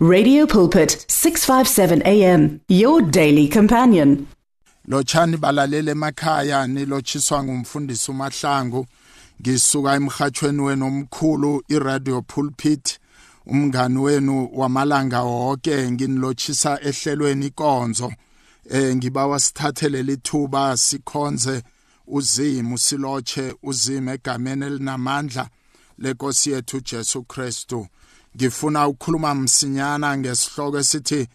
Radio Pulpit 657 AM your daily companion. Lochani balalele emakhaya nilotshiswa ngumfundisi uMahlangu. Ngisuka emhathweni wenu omkhulu iRadio Pulpit. Umngani wenu wamalanga wonke nginilotshisa ehlelweni ikonzo eh ngibawa sithathele lithuba sikhonze uzimu siloche uzime egameni elinamandla lenkosi yethu Jesu Kristu. Ngifuna ukukhuluma msinyana ngesihloko esithi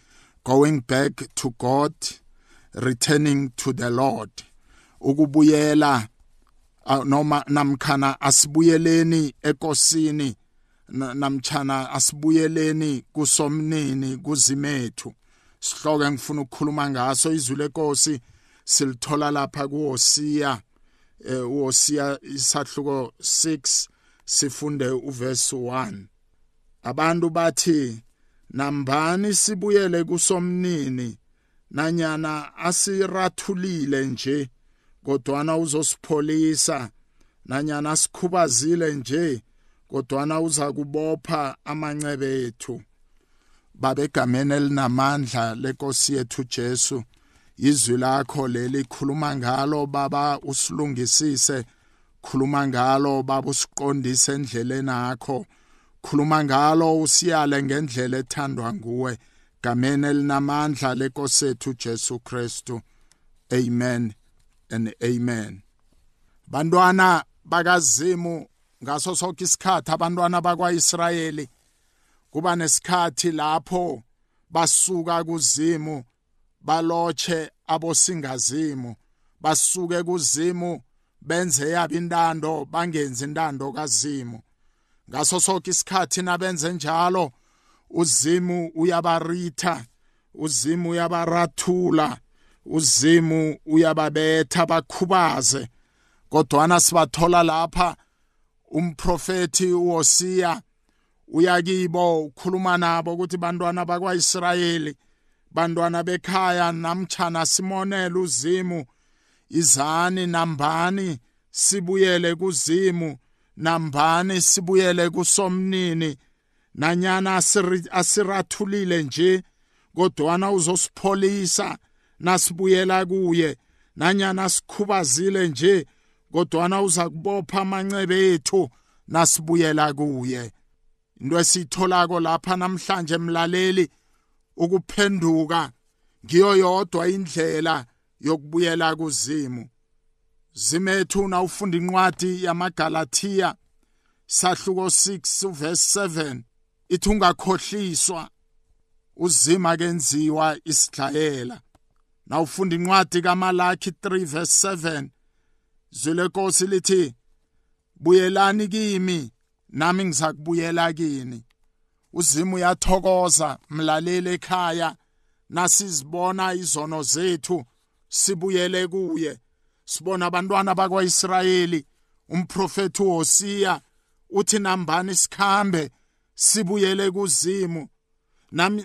going back to God returning to the Lord. Ukubuyela noma namkhana asibuyeleni ekosini namtchana asibuyeleni kusomnini kuzimethu. Sihloko engifuna ukukhuluma ngaso izwi lenkosi silithola lapha kuHosiya. Eh uHosiya isahluko 6 sifunde uverse 1 abantu bathi nambani sibuyele kusomnini? Nanyana asirathulile nje kodwana uzosipholisa. Nanyana sikhubazile nje kodwana uza kubopha amancebe ethu. Babegameni elinamandla lenkosi yethu Jesu. Izwi lakho leli khuluma ngalo baba usilungisise. Khuluma ngalo baba usiqondise endleleni yakho. Khuluma ngalo usiyale ngendlela ethandwa nguwe gameni elinamandla lenkosethu Jesu Kristu. Amen and amen. Bantwana bakazimu ngaso sonke isikhathi abantwana bakwaIsrayeli kuba nesikhathi lapho basuka kuzimu baloche abosingazimu basuke kuzimu benze yabe intando bangenzi intando kazimu. Ngaso sonke isikhathi nabenze njalo uzimu uyabaritha uzimu uyabarathula uzimu uyababetha bakhubaze. Kodwana sibathola lapha umprofeti uHosiya uyakibo ukhuluma nabo ukuthi bantwana bakwaIsrayeli bantwana bekhaya namtchana simonele uzimu. Izani nambani sibuyele kuzimu. Nambani sibuyele kusomnini. Nanyana asirathulile nje kodwana uzosipholisa. Nasibuyela kuye nanyana sikhubazile nje kodwana uza kubopha amancebe ethu. Nasibuyela kuye. Into esiyitholako lapha namhlanje mlaleli ukuphenduka. Ngiyo yodwa indlela yokubuyela kuzimu. Zimethu na ufunda incwadi yamaGalatia sahluko 6 verse 7 ithi ungakhohliswa uzima kenziwa isidlayela na ufunda incwadi kaMalaki 3 verse 7 zwele Nkosi lithi buyelani kimi nami ngizakubuyela kini. Uzima uyathokoza mlaleli ekhaya nasizibona izono zethu sibuyele kuye. Sibona abantwana bakwaIsrayeli umprofeti uHosiya uthi nambani sikhambe sibuyele kuzimu.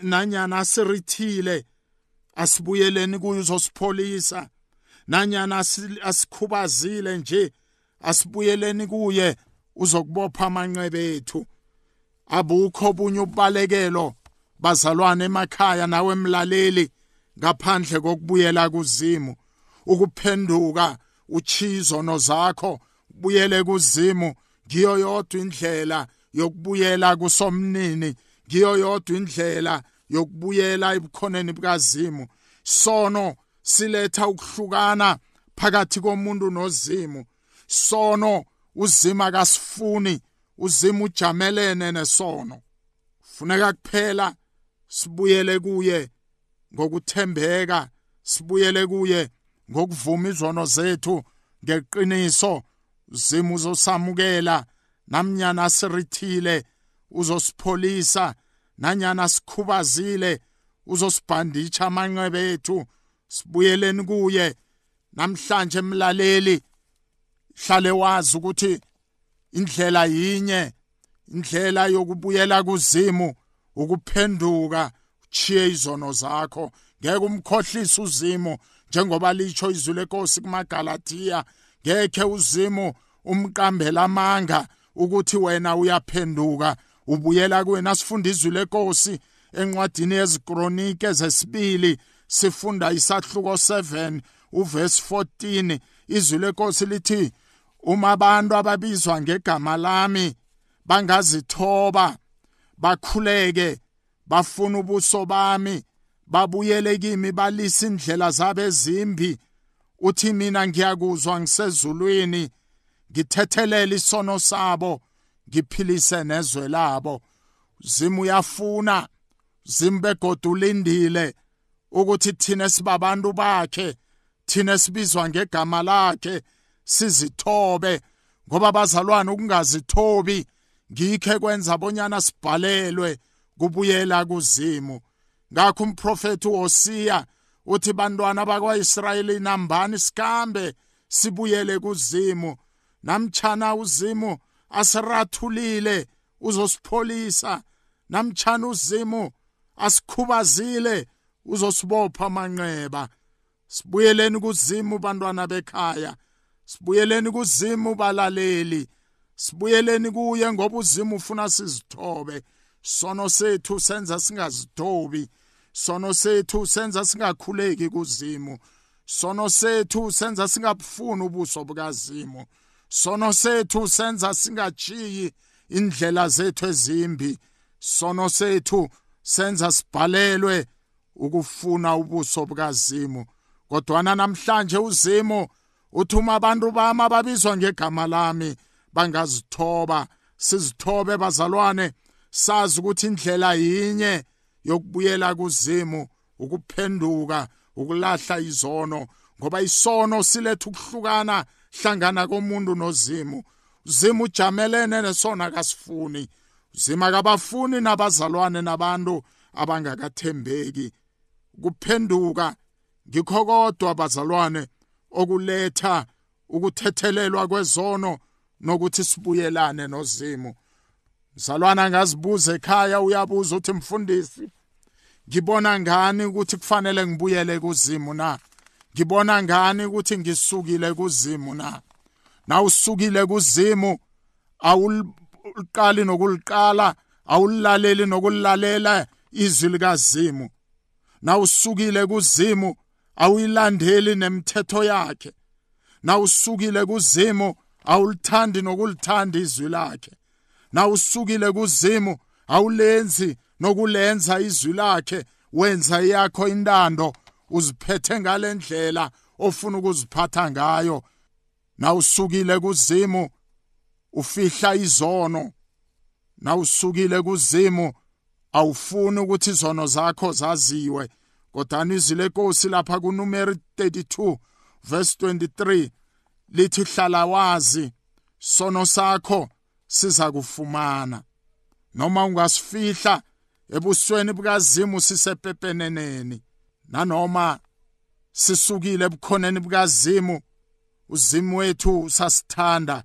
Nanyana sirithile asibuyeleni kuye uzosipholisa nanyana asikhubazile nje asibuyeleni kuye uzokubopha amanqebe ethu. Abukho bunye ubalekelo bazalwane emakhaya nawe emlaleli ngaphandle kokubuyela kuzimu. Ukuphenduka uchizono zakho buyele kuzimu ngiyo yodwa indlela yokubuyela kusomnini ngiyo yodwa indlela yokubuyela ebukhoneni bukazimu. Sono siletha ukuhlukana phakathi komuntu nozimu. Sono uzima kasifuni uzima ujamelene nesono. Funeka kuphela sibuyele kuye ngokuthembeka sibuyele kuye ngokuvuma izono zethu ngeqiniso zimu uzosamukela namnyana sirithile uzosipholisa nanyana sikhubazile uzosibhanditsha amanqebe ethu sibuyeleni kuye. Namhlanje emlaleli hlale wazi ukuthi indlela yinye indlela yokubuyela kuzimu ukuphenduka uchiye izono zakho. Ngeke umkhohlise uzimo njengoba litsho izwi lenkosi kumaGalatia ngeke uzimo umqambela amanga ukuthi wena uyaphenduka ubuyela kuwena. Sifunda izwi lenkosi encwadini yezikronike zesibili sifunda isahluko 7 uverse 14 izwi lenkosi lithi uma abantu ababizwa ngegama lami bangazithoba bakhuleke bafuna ubuso bami babuyele kimi balisa indlela zabo ezimbi uthi mina ngiyakuzwa ngisezulwini ngithethelele isono sabo ngiphilise nezwe labo. Zimu uyafuna zimbegoda ulindile ukuthi thina sibabantu bakhe thina sibizwa ngegama lakhe sizithobe ngoba bazalwane ukungazithobi. Ngikhe kwenza bonyana sibhalelwe kubuyela kuzimu. Ngakho umprofeti uHosiya uthi bantwana bakwaIsrayeli nambani sikambe sibuyele kuzimu? Namtchana uzimu asirathulile uzosipholisa. Namtchana uzimu asikhubazile uzosibopha amanqeba. Sibuyeleni kuzimu bantwana bekhaya. Sibuyeleni kuzimu balaleli. Sibuyeleni kuye ngoba uzimu ufuna sizithobe. Sono sethu senza singazithobi. Sono sethu senza singakhuleki kuzimu. Sono sethu senza singabufuni ubuso bukazimu. Sono sethu senza singachiyi indlela zethu ezimbi. Sono sethu senza sibhalelwe ukufuna ubuso bukazimu. Kodwana namhlanje uzimo uthi uma abantu bami ababizwa ngegama lami bangazithoba. Sizithobe bazalwane sazi ukuthi indlela yinye yokubuyela kuzimu ukuphenduka ukulahla izono ngoba isono siletha ukuhlukana hlangana komuntu nozimu. Uzimu ujamelene nesona kasifuni. Uzima kabafuni nabazalwane nabantu abangakathembeki. Kuphenduka ngikho kodwa bazalwane okuletha ukuthethelelwa kwezono nokuthi sibuyelane nozimu. Mzalwana ngazibuza ekhaya uyabuza uthi mfundisi ngibona ngani ukuthi kufanele ngibuyele kuzimu na? Ngibona ngani ukuthi ngisukile kuzimu na? Na usukile kuzimu? Awuliqali nokuliqala awulilaleli nokulilalela izwi likazimu. Na usukile kuzimu? Awuyilandeli nemithetho yakhe. Na usukile kuzimu? Awulithandi nokulithanda izwi lakhe. Na usukile kuzimu awulenzi nokulenza izwi lakhe wenza yakho intando uziphethe ngalendlela ofuna ukuziphatha ngayo. Na usukile kuzimu ufihla izono. Na usukile kuzimu awufuni ukuthi izono zakho zaziwe. Kodwa izwi lenkosi lapha kuNumeri 32 verse 23 lithi hlala wazi sono sakho siza kufumana noma ungasifihla ebusweni bukazimu sisepepeneneni nanoma sisukile ebukhoneni bukazimu uzimu wethu usasithanda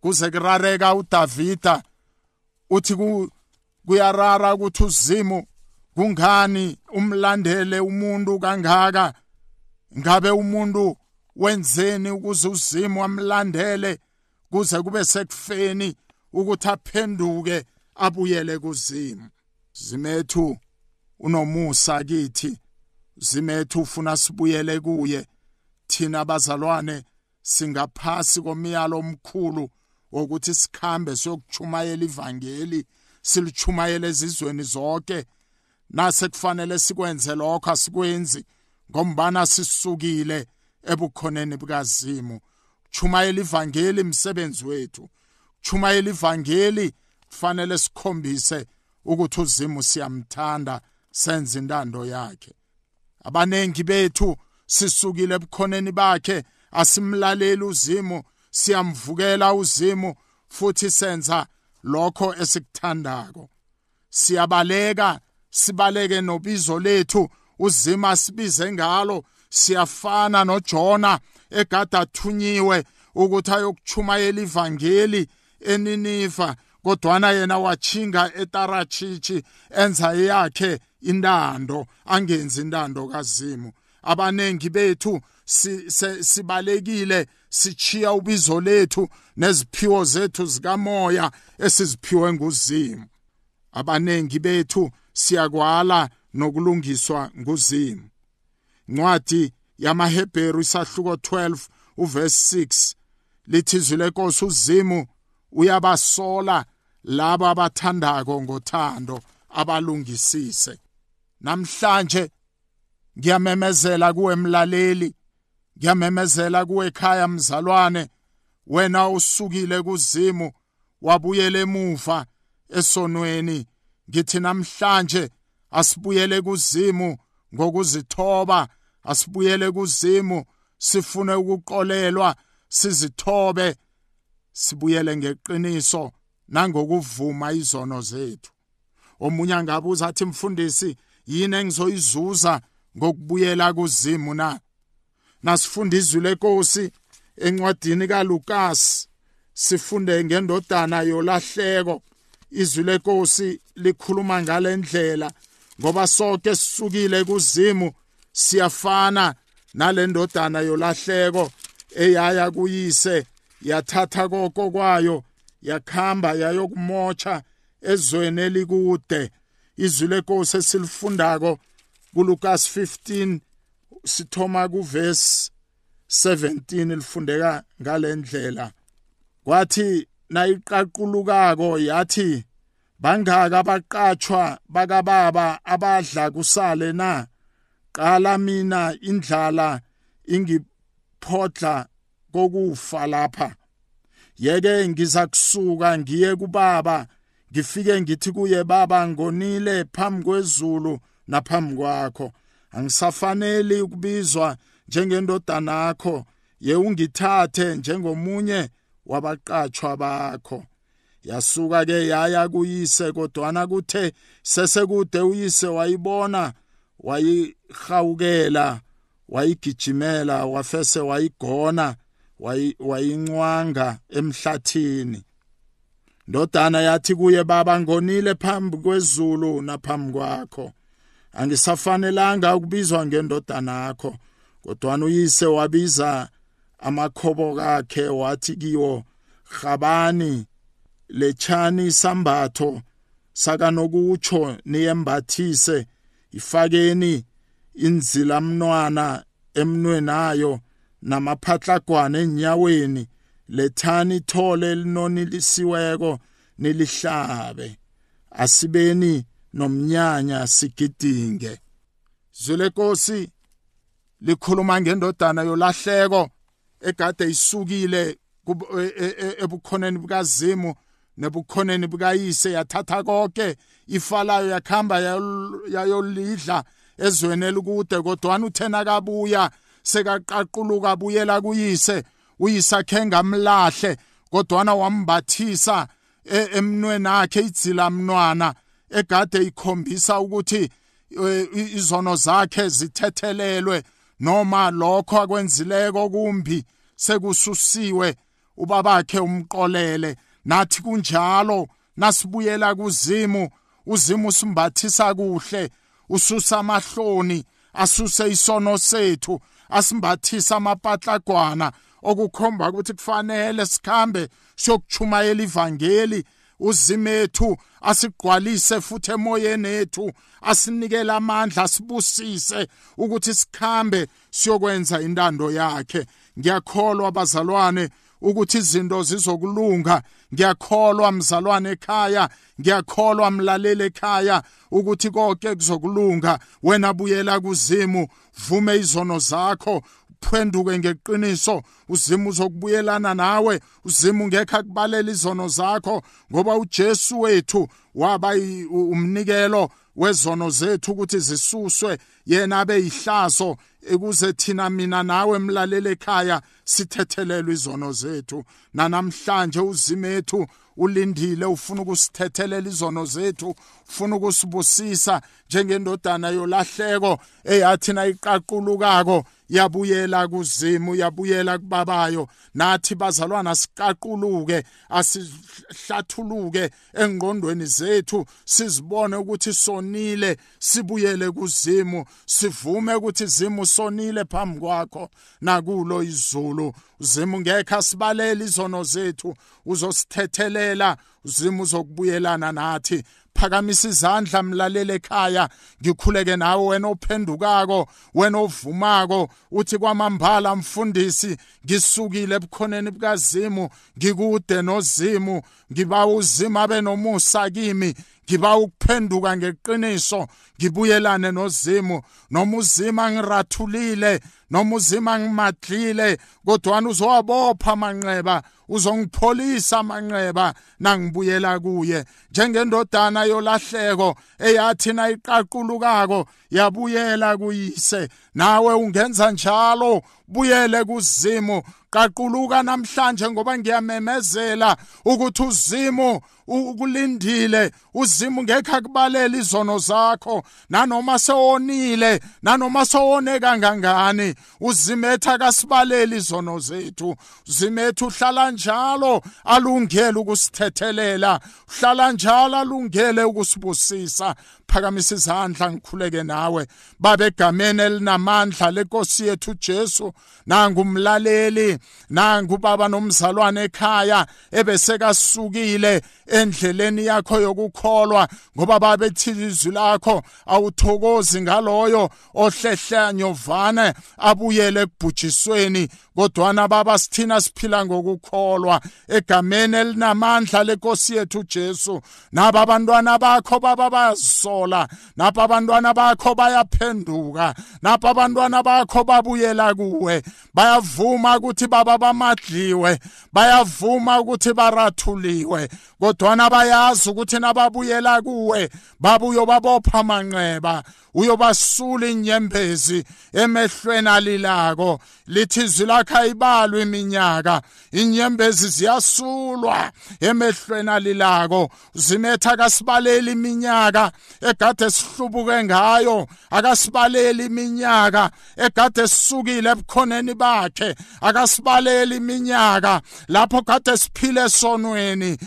kuze kurareka uDavida uthi kuyarara ukuthi uzimu kungani umlandele umuntu kangaka? Ngabe umuntu wenzeni ukuze uzimu amlandele kuze kube sekufeni? Ukuthi aphenduke abuyele kuzimu. Zimethu unomusa kithi. Zimethu ufuna sibuyele kuye. Thina bazalwane singaphasi komyalo omkhulu wokuthi sikhambe siyokuchumayela ivangeli silichumayele ezizweni zonke. Nase kufanele sikwenze lokho asikwenzi ngombana sisukile ebukhoneni bukazimu. Chumayela ivangeli imsebenzi wethu. Chumayela ivangeli kufanele sikhombise ukuthi uzimu siyamthanda senze intando yakhe. Abanengi bethu sisukile ebukhoneni bakhe asimlaleli uzimu siyamvukela uzimu futhi senza lokho esikuthandako. Siyabaleka sibaleke nobizo lethu uzima sibize ngalo siyafana noJona egada athunyiwe ukuthi ayokuchumayela ivangeli eniniva kodwana yena wachinga etarachichi enza yakhe intando angenzi intando kazimu. Abanengi bethu sibalekile sichiya ubizo lethu neziphiwo zethu zikamoya esiziphiwe nguzimu. Abanengi bethu siyakwala nokulungiswa nguzimu. Ncwadi yamaHebheru isahluko 12 uverse 6 lithi izwi lenkosi uzimu uyabasola laba abathandako ngothando abalungisise. Namhlanje ngiyamemezela kuwe mlaleli ngiyamemezela kuwe ekhaya mzalwane. Wena usukile kuzimu wabuyela emuva esonweni. Ngithi namhlanje asibuyele kuzimu ngokuzithoba asibuyele kuzimu sifune ukuqolelwa sizithobe. Sibuyele ngeqiniso nangokuvuma izono zethu. Omunye angabuza athi mfundisi yini engizoyizuza ngokubuyela kuzimu na? Nasifunda izwi lenkosi encwadini kaLukas. Sifunde ngendodana yolahleko. Izwi lenkosi likhuluma ngalendlela ngoba sonke sisukile kuzimu. Siyafana nalendodana yolahleko eyaya kuyise yathatha koko kwayo yakhamba yayokumotsha ezweni elikude. Izwi lenkosi esilifundako kuLukas 15 sithoma kuverse 17 lifundeka ngalendlela. Kwathi nayiqaqulukako yathi bangaka abaqatshwa bakababa abadla kusale na? Qala mina indlala ingiphodla kokufa lapha. Yeke ngiza kusuka ngiye kubaba ngifike ngithi kuye baba ngonile phambi kwezulu naphambi kwakho. Angisafaneli ukubizwa njengendodana yakho. Ye ungithathe njengomunye wabaqatshwa bakho. Yasuka ke yaya kuyise kodwana kuthe sesekude uyise wayibona wayihawukela wayigijimela wafese wayigona. Wayincwanga emhlathini. Ndodana yathi kuye baba ngonile phambi kwezulu naphambi kwakho. Angisafanelanga ukubizwa ngendodana yakho. Kodwa uyise wabiza amakhobo kakhe wathi kiwo habani lechani sambatho sakanokutsho niyembathise. Ifakeni inzilamnwana emnwenayo. Namaphatlagwana enyaweni lethani ithole elinonilisiweko nilihlabe asibeni nomnyanya sigidinge. Zwele nkosi likhuluma ngendodana yolahleko egade isukile e- e- e- ebukhoneni bukazimu nebukhoneni bukayise. Yathatha konke ifalayo yakhamba yayolidla ezweni elikude kodwana uthena kabuya. Sekaqaquluka buyela kuyise uyise akhe ngamlahle kodwana wambathisa emnweni akhe idzila mnwana egade ikhombisa ukuthi izono zakhe zithethelelwe noma lokho akwenzileko kumbi sekususiwe ubabakhe umqolele. Nathi kunjalo nasibuyela kuzimu uzimu simbathisa kuhle ususa amahloni asuse isono sethu asimbathisa amapatlagwana okukhomba ukuthi kufanele sikhambe siyokuchumayela ivangeli uzimethu asigqwalise futhi emoyeni ethu asinikele amandla sibusise ukuthi sikhambe siyokwenza intando yakhe. Ngiyakholwa bazalwane ukuthi izinto zizokulunga. Ngiyakholwa mzalwane ekhaya ngiyakholwa mlaleli ekhaya ukuthi konke kuzokulunga. Wena buyela kuzimu vume izono zakho uphenduke ngeqiniso. Uzima uzokubuyelana nawe uzima ungekho akubalela izono zakho ngoba uJesu wethu waba umnikelo wezono zethu ukuthi zisuswe yena abe yihlazo ukuze thina mina nawe emlaleli ekhaya sithethelelwe izono zethu. Nanamhlanje uzimethu ulindile ufuna ukusithethelela izono zethu ufuna ukusibusisa njengendodana yolahleko eyathi nayiqaqulukako yabuyela kuzimu yabuyela kubabayo. Nathi bazalwana siqaquluke asihlathuluke engqondweni zethu. Sizibone ukuthi sonile sibuyele kuzimu sivume ukuthi zimu sonile phambi kwakho. Nakulo izulu uzimu ngekho asibalele izono zethu. Uzosithethelela uzimu uzokubuyelana nathi. Phakamisa izandla mlalele ekhaya ngikhuleke nawe wena ophendukako wena ovumako uthi kwamambala mfundisi ngisukile ebukhoneni bukazimu ngikude nozimu ngiba uzima benomusa kimi ngiba ukuphenduka ngeqiniso ngibuyelane nozimu. Noma uzima ngirathulile noma uzima ngimadlile kodwa uzowabopha amanqeba uzongipholisa amanqeba nangibuyela kuye. Njengendodana yolahleko eyathi nayiqaqulukako yabuyela kuyise. Nawe ungenza njalo buyele kuzimu. Qaquluka namhlanje ngoba ngiyamemezela ukuthi uzimu ukulindile. Uzimu ngekho akubalela izono zakho. Nanoma sewonile nanoma sewone kangangani uzimetha kasibaleli izono zethu. Uzimethu uhlala njalo alungele ukusithethelela uhlala njalo alungele ukusibusisa. Phakamisa izandla ngikhuleke nawe. Babe egameni elinamandla lenkosi yethu Jesu. Nangumlaleli nangubaba nomzalwane ekhaya ebesekasukile endleleni yakho yokukholwa ngoba babethi izwi lakho awuthokozi ngaloyo ohlehla nyovane abuyele ekubhujisweni kodwana baba sithina siphila ngokukholwa. Egameni elinamandla lenkosi yethu Jesu naba abantwana bakho baba bayazisola napa abantwana bakho bayaphenduka. Napa abantwana bakho babuyela kuwe. Bayavuma ukuthi baba bamadliwe. Bayavuma ukuthi barathuliwe kodwana bayazi ukuthi nababuyela kuwe babuyo babopha amanqeba. Uyobasula inyembezi emehlweni alilako. Lithi izwi lakho ayibalwe iminyaka. Inyembezi ziyasulwa emehlweni alilako. Zimetha akasibaleli iminyaka egade sihlubuke ngayo. Akasibaleli iminyaka egade sisukile ebukhoneni bakhe. Akasibaleli iminyaka lapho kade siphile sonweni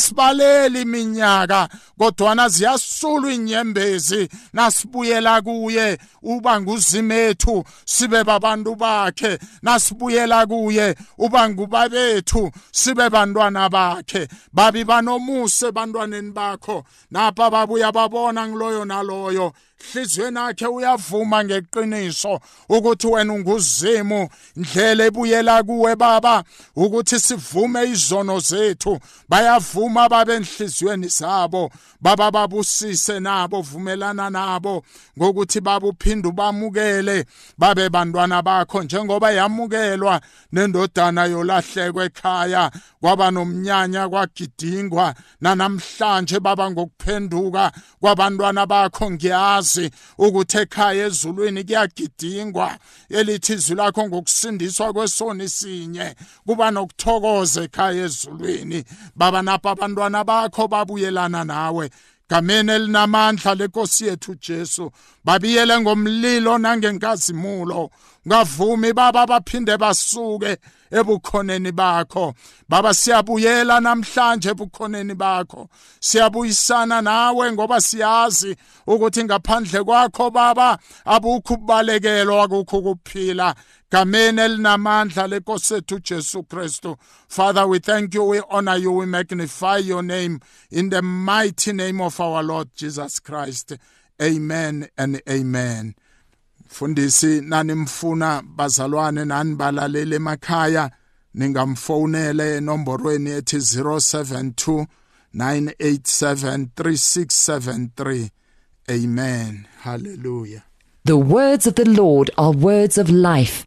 akasibaleli iminyaka kodwana ziyasulwa inyembezi nasibuyela kuye uba nguzimethu sibe babantu bakhe. Nasibuyela kuye uba ngubabethu sibe bantwana bakhe. Babi banomuse bantwaneni bakho. Napha babuya babona ngiloyo naloyo. Hlizweni yakhe uyavuma ngeqiniso ukuthi wena unguzimu ndlela ebuyela kuwe baba ukuthi sivume izono zethu. Bayavuma babe enhlizweni zabo baba babusise nabo vumelana nabo ngokuthi babuphinda ubamukele babe bantwana bakho. Njengoba yamukelwa nendodana yolahlekwa ekhaya kwaba nomnyanya kwagidingwa nanamhlanje baba ngokuphenduka kwabantwana bakho. Ngiyazi yazi ukuthi ekhaya ezulwini kuyagidingwa elithi izwi lakho ngokusindiswa kwesoni sinye kuba nokuthokoza ekhaya ezulwini. Baba napha abantwana bakho babuyelana nawe. Gameni elinamandla lenkosi yethu Jesu. Babiyele ngomlilo nangenkazimulo. Ngavumi baba baphinde basuke ebukhoneni bakho. Baba siyabuyela namhlanje ebukhoneni bakho. Siyabuyisana nawe ngoba siyazi ukuthi ngaphandle kwakho baba abukho ukubalekelwa akukho ukuphila. Elinamandla Jesu Kristu Father we thank you we honor you we magnify your name. In the mighty name of our Lord Jesus Christ. Amen and amen. Fundisi nani mfuna bazalwane nani balalele emakhaya ningamfonele enomborweni ethi 072 987 3673 amen. Hallelujah. The words of the Lord are words of life